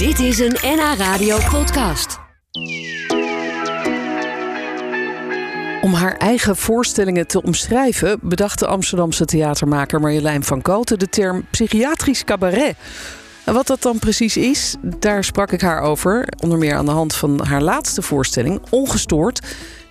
Dit is een NH Radio podcast. Om haar eigen voorstellingen te omschrijven, bedacht de Amsterdamse theatermaker Marjolein van Koten de term psychiatrisch cabaret. En wat dat dan precies is, daar sprak ik haar over, onder meer aan de hand van haar laatste voorstelling, Ongestoord.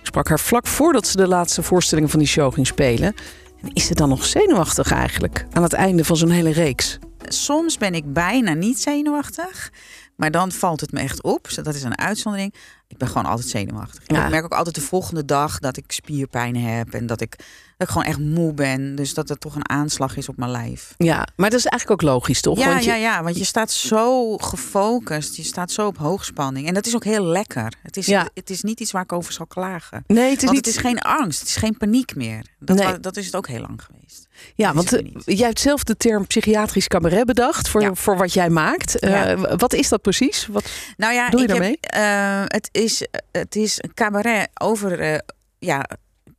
Ik sprak haar vlak voordat ze de laatste voorstelling van die show ging spelen. En is ze dan nog zenuwachtig eigenlijk aan het einde van zo'n hele reeks? Soms ben ik bijna niet zenuwachtig. Maar dan valt het me echt op. Dus Dat is een uitzondering. Ik ben gewoon altijd zenuwachtig. Ja. Ik merk ook altijd de volgende dag dat ik spierpijn heb. En dat ik, dat ik gewoon echt moe ben. Dus dat het toch een aanslag is op mijn lijf. Ja, maar dat is eigenlijk ook logisch, toch? Ja, Want je- ja, ja, want je staat zo gefocust. Je staat zo op hoogspanning. En dat is ook heel lekker. Het is, Ja. het is niet iets waar ik over zal klagen. Nee, het is want niet. het is geen angst. Het is geen paniek meer. Dat, Nee. dat is het ook heel lang geweest. Ja, want eh, jij hebt zelf de term psychiatrisch cabaret bedacht voor, Ja. voor wat jij maakt. Eh. Wat is dat precies? Wat, Nou ja, Doe je ik daarmee? Heb, eh, het, is, het is een cabaret over ja,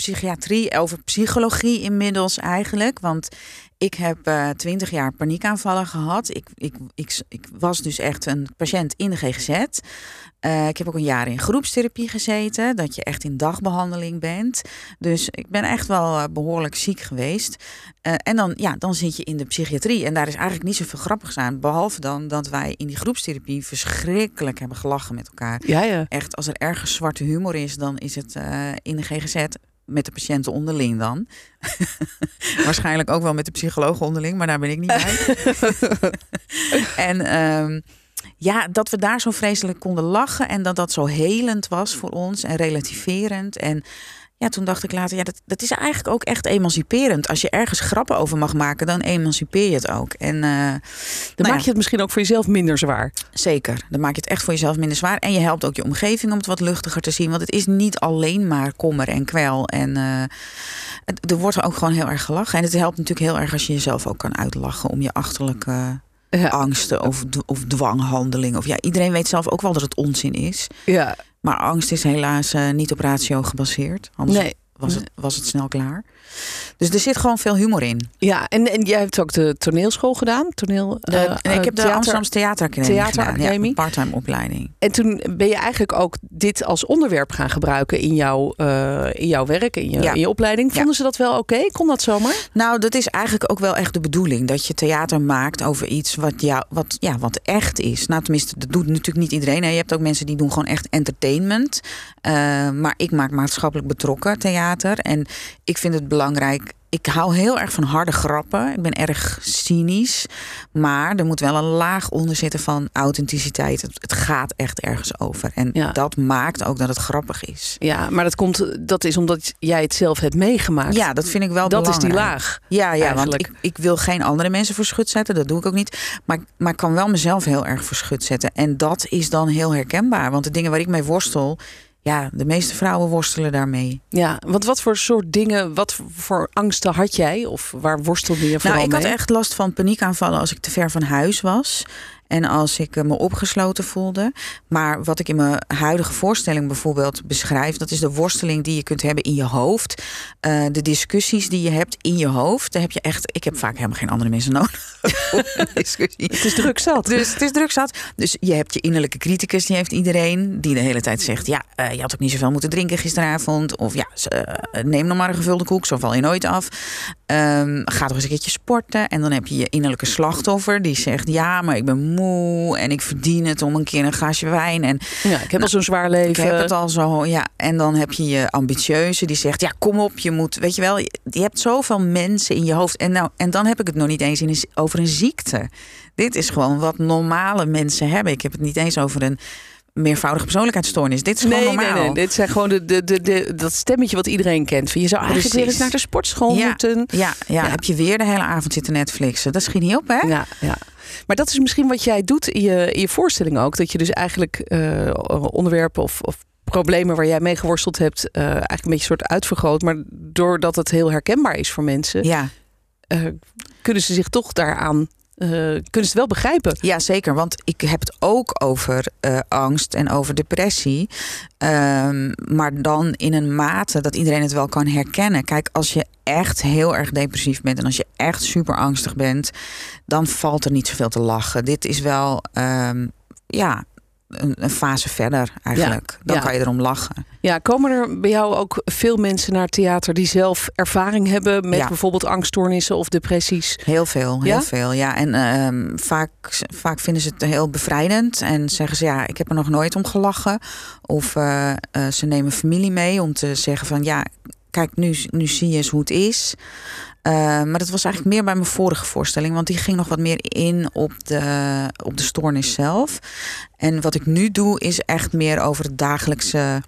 psychiatrie, over psychologie inmiddels eigenlijk. Want ik heb twintig jaar paniekaanvallen gehad. Ik, ik, ik, ik was dus echt een patiënt in de GGZ. Eh, ik heb ook een jaar in groepstherapie gezeten, dat je echt in dagbehandeling bent. Dus ik ben echt wel eh, behoorlijk ziek geweest. Eh, en dan, ja, dan zit je in de psychiatrie. En daar is eigenlijk niet zoveel grappigs aan. Behalve dan dat wij in die groepstherapie verschrikkelijk hebben gelachen met elkaar. ja, ja. Echt, als er ergens zwarte humor is, dan is het eh, in de GGZ met de patiënten onderling dan. Waarschijnlijk ook wel met de psycholoog onderling, maar daar ben ik niet bij. en ehm, ja, dat we daar zo vreselijk konden lachen en dat dat zo helend was voor ons en relativerend. En ja, toen dacht ik later, ja, dat, dat is eigenlijk ook echt emanciperend. Als je ergens grappen over mag maken, dan emancipeer je het ook. En eh, Dan nou maak ja. je het misschien ook voor jezelf minder zwaar. Zeker. Dan maak je het echt voor jezelf minder zwaar. En je helpt ook je omgeving om het wat luchtiger te zien. Want het is niet alleen maar kommer en kwel. En het- er wordt ook gewoon heel erg gelachen. En het helpt natuurlijk heel erg als je jezelf ook kan uitlachen om je achterlijke Ja. angsten of, of dwanghandelingen. Of ja, iedereen weet zelf ook wel dat het onzin is. Ja, Maar angst is helaas eh, niet op ratio gebaseerd. Anders nee. was, het, was het snel klaar. Dus er zit gewoon veel humor in. Ja, en, en jij hebt ook de toneelschool gedaan. Toneel, De- eh, ik heb de theater. Amsterdamse Theateracademie Theateracademie. gedaan. Ja, parttime opleiding. En toen ben je eigenlijk ook dit als onderwerp gaan gebruiken in jouw, eh, in jouw werk, in je, Ja. in je opleiding. Ja. Vonden ze dat wel oké? Kon dat zomaar? Nou, dat is eigenlijk ook wel echt de bedoeling. Dat je theater maakt over iets wat, ja, wat, ja, wat echt is. Nou, tenminste, dat doet natuurlijk niet iedereen. Hè. Je hebt ook mensen die doen gewoon echt entertainment. Eh, maar ik maak maatschappelijk betrokken theater. En ik vind het belangrijk. Ik hou heel erg van harde grappen. Ik ben erg cynisch. Maar er moet wel een laag onder zitten van authenticiteit. Het, het gaat echt ergens over. En Ja. dat maakt ook dat het grappig is. Ja, maar dat, komt, dat is omdat jij het zelf hebt meegemaakt. Ja, dat vind ik wel dat is belangrijk. die laag. Ja, ja want ik, ik wil geen andere mensen voor schut zetten. Dat doe ik ook niet. Maar, maar ik kan wel mezelf heel erg voor schut zetten. En dat is dan heel herkenbaar. Want de dingen waar ik mee worstel... Ja, de meeste vrouwen worstelen daarmee. Ja, want wat voor soort dingen, wat voor angsten had jij? Of waar worstelde je vooral Nou, ik had echt last van paniekaanvallen als ik te ver van huis was. En als ik eh, me opgesloten voelde. Maar wat ik in mijn huidige voorstelling bijvoorbeeld beschrijf, dat is de worsteling die je kunt hebben in je hoofd. Eh, de discussies die je hebt in je hoofd. Daar heb je echt. Ik heb vaak helemaal geen andere mensen nodig. discussie. Het is druk zat. Dus het is druk zat. Dus je hebt je innerlijke criticus, die heeft iedereen. Die de hele tijd zegt, ja, eh, je had ook niet zoveel moeten drinken gisteravond. Of ja, neem nog maar een gevulde koek, zo val je nooit af. Ehm, ga toch eens een keertje sporten. En dan heb je je innerlijke slachtoffer, die zegt, ja, maar ik ben moe. En ik verdien het om een keer een glaasje wijn. En ja, ik heb al zo'n zwaar Nou, ik leven. heb het al zo, ja. En dan heb je je ambitieuze, die zegt, ja, kom op, je moet, weet je wel. Je hebt zoveel mensen in je hoofd. En, nou, en dan heb ik het nog niet eens in over een ziekte. Dit is gewoon wat normale mensen hebben. Ik heb het niet eens over een meervoudige persoonlijkheidsstoornis. Dit is gewoon Nee, normaal. nee, nee. Dit zijn gewoon de, de, de, de, dat stemmetje wat iedereen kent. Van, Je zou eigenlijk weer eens naar de sportschool Ja. moeten. Ja, ja, Ja. heb je weer de hele avond zitten Netflixen. Dat schiet niet op, hè? Ja, ja. Maar dat is misschien wat jij doet in je, in je voorstelling ook. Dat je dus eigenlijk eh, onderwerpen of, of problemen waar jij mee geworsteld hebt... eh, eigenlijk een beetje soort uitvergroot. Maar doordat het heel herkenbaar is voor mensen... Ja, eh, kunnen ze zich toch daaraan... eh, kunnen ze het wel begrijpen. Ja, zeker. Want ik heb het ook over eh, angst en over depressie. Ehm, maar dan in een mate dat iedereen het wel kan herkennen. Kijk, als je echt heel erg depressief bent en als je echt super angstig bent, dan valt er niet zoveel te lachen. Dit is wel. ehm, ja, een, een fase verder eigenlijk. Dan ja. kan je erom lachen. Ja, komen er bij jou ook veel mensen naar theater die zelf ervaring hebben met Ja. bijvoorbeeld angststoornissen of depressies? Heel veel, heel veel. Ja, en ehm, vaak, vaak vinden ze het heel bevrijdend en zeggen ze ja, ik heb er nog nooit om gelachen. Of eh, eh, ze nemen familie mee om te zeggen van ja, kijk, nu, nu zie je eens hoe het is. Eh, maar dat was eigenlijk meer bij mijn vorige voorstelling, want die ging nog wat meer in op de, op de stoornis zelf. En wat ik nu doe, is echt meer over het dagelijkse,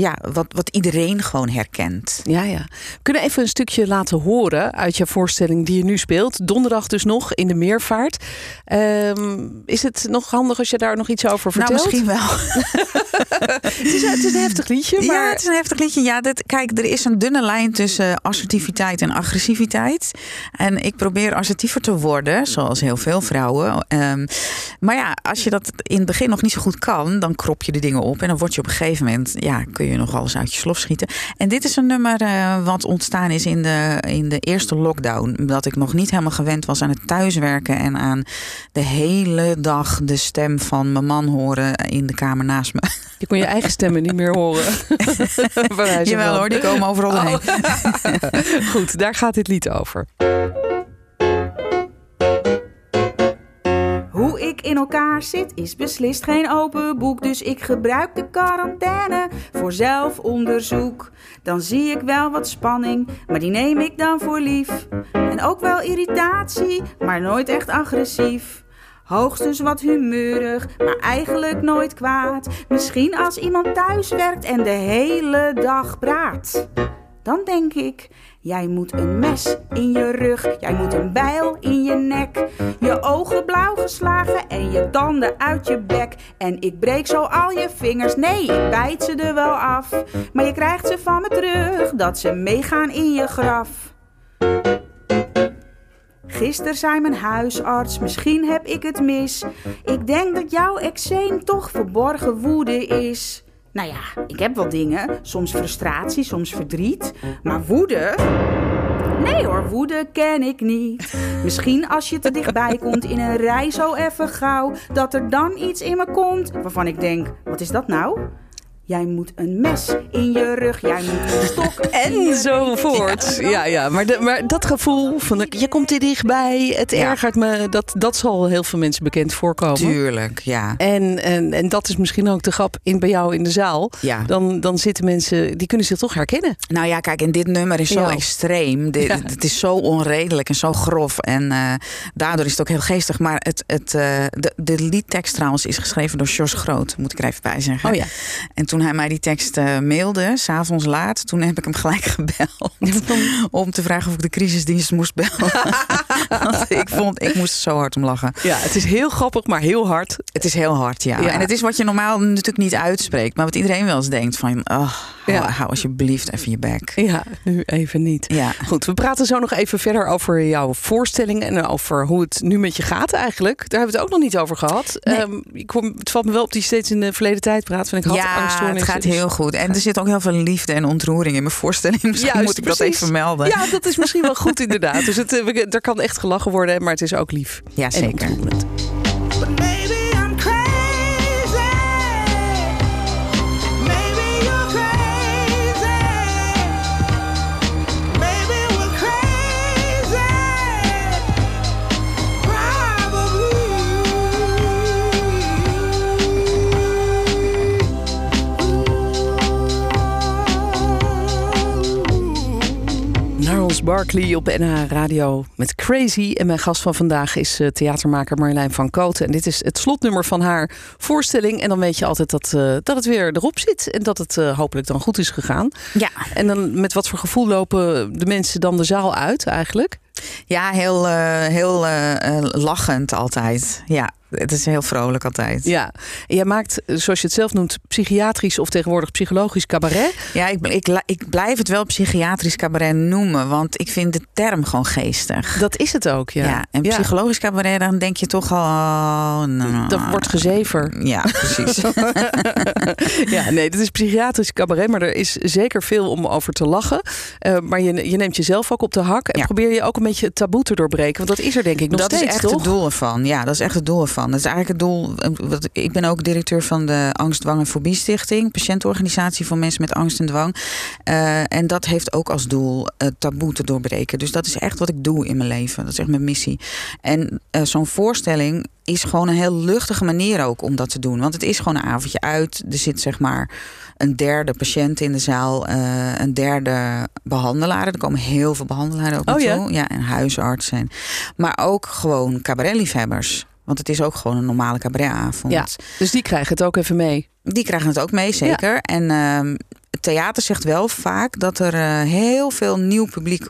ja, wat, wat iedereen gewoon herkent. Ja, ja. We kunnen even een stukje laten horen uit je voorstelling die je nu speelt. Donderdag dus nog in de Meervaart. Ehm, is het nog handig als je daar nog iets over vertelt? Nou, misschien wel. Het is, het is een heftig liedje, maar... Ja, het is een heftig liedje. Ja, dit, kijk, er is een dunne lijn tussen assertiviteit en agressiviteit. En ik probeer assertiever te worden, zoals heel veel vrouwen. Ehm, maar ja, als je dat in het begin nog niet zo goed kan, dan krop je de dingen op. En dan word je op een gegeven moment, ja, kun je nog alles uit je slof schieten. En dit is een nummer eh, wat ontstaan is in de, in de eerste lockdown. Dat ik nog niet helemaal gewend was aan het thuiswerken en aan de hele dag de stem van mijn man horen in de kamer naast me. Je kon je eigen stemmen niet meer horen. Jawel hoor, die komen overal Oh. heen. Goed, daar gaat dit lied over. In elkaar zit is beslist geen open boek, dus ik gebruik de quarantaine voor zelfonderzoek. Dan zie ik wel wat spanning, maar die neem ik dan voor lief. En ook wel irritatie, maar nooit echt agressief. Hoogstens wat humeurig, maar eigenlijk nooit kwaad. Misschien als iemand thuis werkt en de hele dag praat. Dan denk ik, jij moet een mes in je rug, jij moet een bijl in je nek, je ogen blauw geslagen en je tanden uit je bek. En ik breek zo al je vingers, nee, ik bijt ze er wel af. Maar je krijgt ze van me terug, dat ze meegaan in je graf. Gisteren zei mijn huisarts, misschien heb ik het mis. Ik denk dat jouw eczeem toch verborgen woede is. Nou ja, ik heb wel dingen. Soms frustratie, soms verdriet. Maar woede? Nee hoor, woede ken ik niet. Misschien als je te dichtbij komt in een rij zo even gauw. Dat er dan iets in me komt waarvan ik denk, wat is dat nou? Jij moet een mes in je rug, jij moet een stok in je En zo voort. Ja, ja. Maar, de, maar dat gevoel van je komt er dichtbij, het Ja. ergert me, dat, dat zal heel veel mensen bekend voorkomen. Tuurlijk, ja. En, en, en dat is misschien ook de grap in, bij jou in de zaal. Ja. Dan, dan zitten mensen, die kunnen zich toch herkennen. Nou ja, kijk, en dit nummer is zo Ja. extreem. Dit, Ja. Het is zo onredelijk en zo grof. En eh, daardoor is het ook heel geestig. Maar het, het, eh, de, de liedtekst trouwens is geschreven door Jos Groot. Moet ik er even bij zeggen. Oh ja. En toen hij mij die tekst eh, mailde, s'avonds laat, toen heb ik hem gelijk gebeld. om te vragen of ik de crisisdienst moest bellen. Want ik vond, ik moest zo hard om lachen. Ja, het is heel grappig, maar heel hard. Het is heel hard, ja. Ja. En het is wat je normaal natuurlijk niet uitspreekt. Maar wat iedereen wel eens denkt van... Oh, hou, Ja. hou alsjeblieft even je bek. Ja, nu even niet. Ja. Goed, we praten zo nog even verder over jouw voorstelling en over hoe het nu met je gaat eigenlijk. Daar hebben we het ook nog niet over gehad. Nee. Ehm, ik kom, het valt me wel op die je steeds in de verleden tijd praat. Van ik had ja, het angststoornissen. gaat heel goed. En er zit ook heel veel liefde en ontroering in mijn voorstelling. Misschien Juist, moet ik dat even melden. Ja, dat is misschien wel goed inderdaad. Dus het, eh, er kan echt gelachen worden, maar het is ook lief. Ja, zeker. Barkley op NH Radio met Crazy. En mijn gast van vandaag is eh, theatermaker Marjolein van Kooten. En dit is het slotnummer van haar voorstelling. En dan weet je altijd dat, eh, dat het weer erop zit. En dat het eh, hopelijk dan goed is gegaan. Ja. En dan met wat voor gevoel lopen de mensen dan de zaal uit eigenlijk? Ja, heel, eh, heel eh, eh, lachend altijd. Ja, het is heel vrolijk altijd. Ja, jij maakt, zoals je het zelf noemt, psychiatrisch of tegenwoordig psychologisch cabaret. Ja, ik, ik, ik blijf het wel psychiatrisch cabaret noemen, want ik vind de term gewoon geestig. Dat is het ook, ja. Ja, en psychologisch cabaret, dan denk je toch al... oh, nou, Dat wordt gezever. Ja, precies. ja, nee, dit is psychiatrisch cabaret, maar er is zeker veel om over te lachen. Maar je, je neemt jezelf ook op de hak en Ja. probeer je ook een beetje het taboe te doorbreken? Want dat is er denk ik nog dat steeds, is echt toch? het doel ervan. Ja, dat is echt het doel ervan. Dat is eigenlijk het doel. eh, Wat, ik ben ook directeur van de Angst, Dwang en Fobie Stichting, patiëntenorganisatie voor mensen met angst en dwang. Eh, en dat heeft ook als doel het taboe te doorbreken. Dus dat is echt wat ik doe in mijn leven. Dat is echt mijn missie. En eh, zo'n voorstelling is gewoon een heel luchtige manier ook om dat te doen. Want het is gewoon een avondje uit. Er zit zeg maar een derde patiënt in de zaal, eh, een derde behandelaar. Er komen heel veel behandelaren ook Oh, ja? naartoe. Ja, en huisartsen. En, maar ook gewoon cabaretliefhebbers. Want het is ook gewoon een normale cabaretavond. Ja. Dus die krijgen het ook even mee. Die krijgen het ook mee, zeker. En ehm, het theater zegt wel vaak dat er eh, heel veel nieuw publiek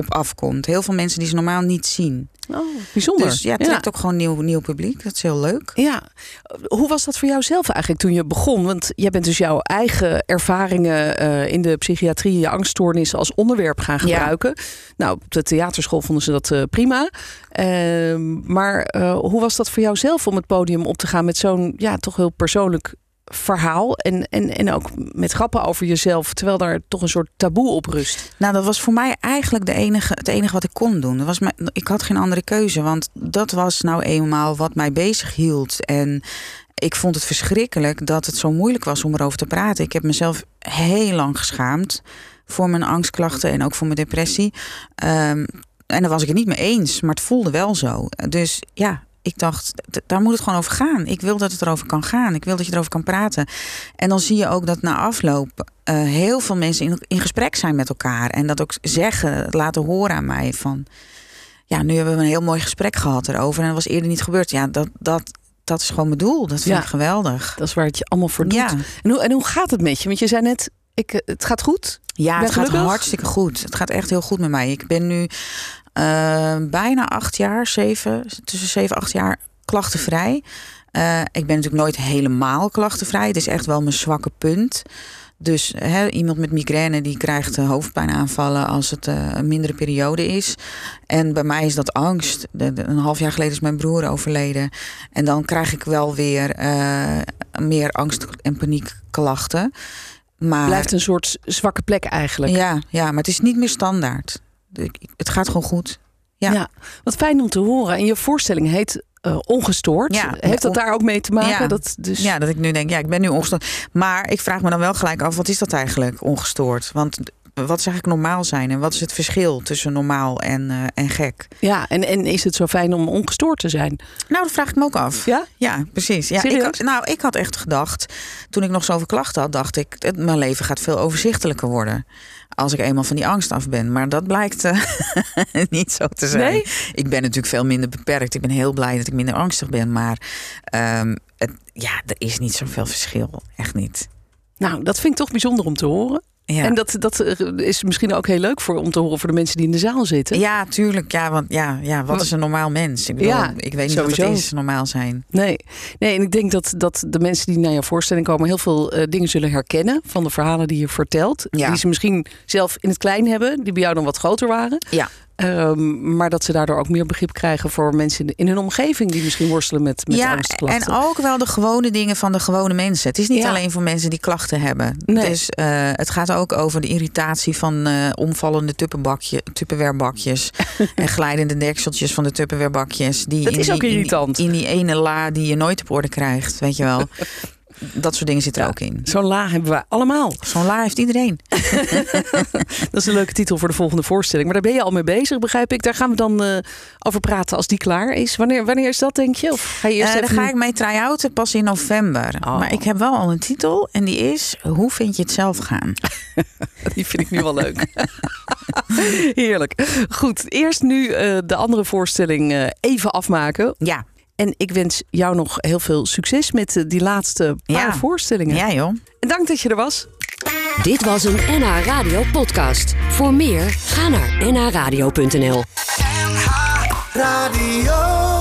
op afkomt. Heel veel mensen die ze normaal niet zien. Oh, bijzonder. Dus ja, het trekt ook gewoon nieuw, nieuw publiek. Dat is heel leuk. Ja, hoe was dat voor jou zelf eigenlijk toen je begon? Want jij bent dus jouw eigen ervaringen eh, in de psychiatrie, je angststoornissen als onderwerp gaan Ja. gebruiken. Nou, op de theaterschool vonden ze dat eh, prima. Ehm, maar eh, hoe was dat voor jou zelf om het podium op te gaan met zo'n ja, toch heel persoonlijk verhaal en, en, en ook met grappen over jezelf, terwijl daar toch een soort taboe op rust? Nou, dat was voor mij eigenlijk de enige, het enige wat ik kon doen. Dat was mijn, ik had geen andere keuze, want dat was nou eenmaal wat mij bezig hield. En ik vond het verschrikkelijk dat het zo moeilijk was om erover te praten. Ik heb mezelf heel lang geschaamd voor mijn angstklachten en ook voor mijn depressie. Ehm, en daar was ik het niet mee eens, maar het voelde wel zo. Dus ja, ik dacht, daar moet het gewoon over gaan. Ik wil dat het erover kan gaan. Ik wil dat je erover kan praten. En dan zie je ook dat na afloop eh, heel veel mensen in, in gesprek zijn met elkaar. En dat ook zeggen, laten horen aan mij van... Ja, nu hebben we een heel mooi gesprek gehad erover. En dat was eerder niet gebeurd. Ja, dat, dat, dat is gewoon mijn doel. Dat vind Ja. ik geweldig. Dat is waar het je allemaal voor doet. Ja, En, hoe, en hoe gaat het met je? Want je zei net, ik, eh, het gaat goed. ja het gaat hartstikke goed. Het gaat echt heel goed met mij. Ik ben nu eh, bijna acht jaar, zeven, tussen zeven acht jaar klachtenvrij. Eh, ik ben natuurlijk nooit helemaal klachtenvrij. Het is echt wel mijn zwakke punt. Dus iemand met migraine die krijgt eh, hoofdpijnaanvallen als het eh, een mindere periode is. En bij mij is dat angst. De- de- een half jaar geleden is mijn broer overleden. En dan krijg ik wel weer meer angst- en paniekklachten. Maar Blijft een soort zwakke plek eigenlijk. ja, ja, maar het is niet meer standaard. Het gaat gewoon goed. Ja. Wat fijn om te horen. En je voorstelling heet eh, Ongestoord. Ja, Heeft dat daar ook mee te maken? Ja. Dat dus... Ja, dat ik nu denk, ja, ik ben nu ongestoord. Maar ik vraag me dan wel gelijk af, wat is dat eigenlijk, ongestoord? Want wat is eigenlijk normaal zijn? En wat is het verschil tussen normaal en, eh, en gek? Ja, en, en is het zo fijn om ongestoord te zijn? Nou, dat vraag ik me ook af. Ja? Ja, precies. Ja, ik, had- nou, ik had echt gedacht, toen ik nog zoveel klachten had, dacht ik, het- mijn leven gaat veel overzichtelijker worden. Als ik eenmaal van die angst af ben. Maar dat blijkt eh, niet zo te zijn. Nee? Ik ben natuurlijk veel minder beperkt. Ik ben heel blij dat ik minder angstig ben. Maar ehm, het, ja, er is niet zoveel verschil. Echt niet. Nou, dat vind ik toch bijzonder om te horen. Ja. En dat, dat is misschien ook heel leuk voor, om te horen voor de mensen die in de zaal zitten. Ja, tuurlijk. Ja, want ja, ja, wat is een normaal mens? Ik bedoel, Ja, ik weet niet wat sowieso. het is, normaal zijn. Nee. nee, en ik denk dat, dat de mensen die naar jouw voorstelling komen heel veel eh, dingen zullen herkennen van de verhalen die je vertelt. Ja. Die ze misschien zelf in het klein hebben, die bij jou dan wat groter waren. Ja. Ehm, maar dat ze daardoor ook meer begrip krijgen voor mensen in, in hun omgeving die misschien worstelen met, met ja, angstklachten. en ook wel de gewone dingen van de gewone mensen. Het is niet Ja. alleen voor mensen die klachten hebben. Nee. Dus eh, het gaat ook over de irritatie van eh, omvallende tupperwarebakjes en glijdende dekseltjes van de tupperwarebakjes. Die Dat in is die, ook in irritant. In die, ene la die je nooit op orde krijgt, weet je wel. Dat soort dingen zitten er Ja. ook in. Zo'n la hebben we allemaal. Zo'n la heeft iedereen. Dat is een leuke titel voor de volgende voorstelling. Maar daar ben je al mee bezig, begrijp ik. Daar gaan we dan eh, over praten als die klaar is. Wanneer, wanneer is dat, denk je? Of ga je eerst Eh, daar even... ga ik mee try-outen pas in november. Oh. Maar ik heb wel al een titel en die is Hoe vind je het zelf gaan? Die vind ik nu wel leuk. Heerlijk. Goed, eerst nu eh, de andere voorstelling even afmaken. Ja, En ik wens jou nog heel veel succes met eh, die laatste paar Ja. voorstellingen. ja joh. En dank dat je er was. Dit was een NH Radio podcast. Voor meer, ga naar nhradio.nl. Radio.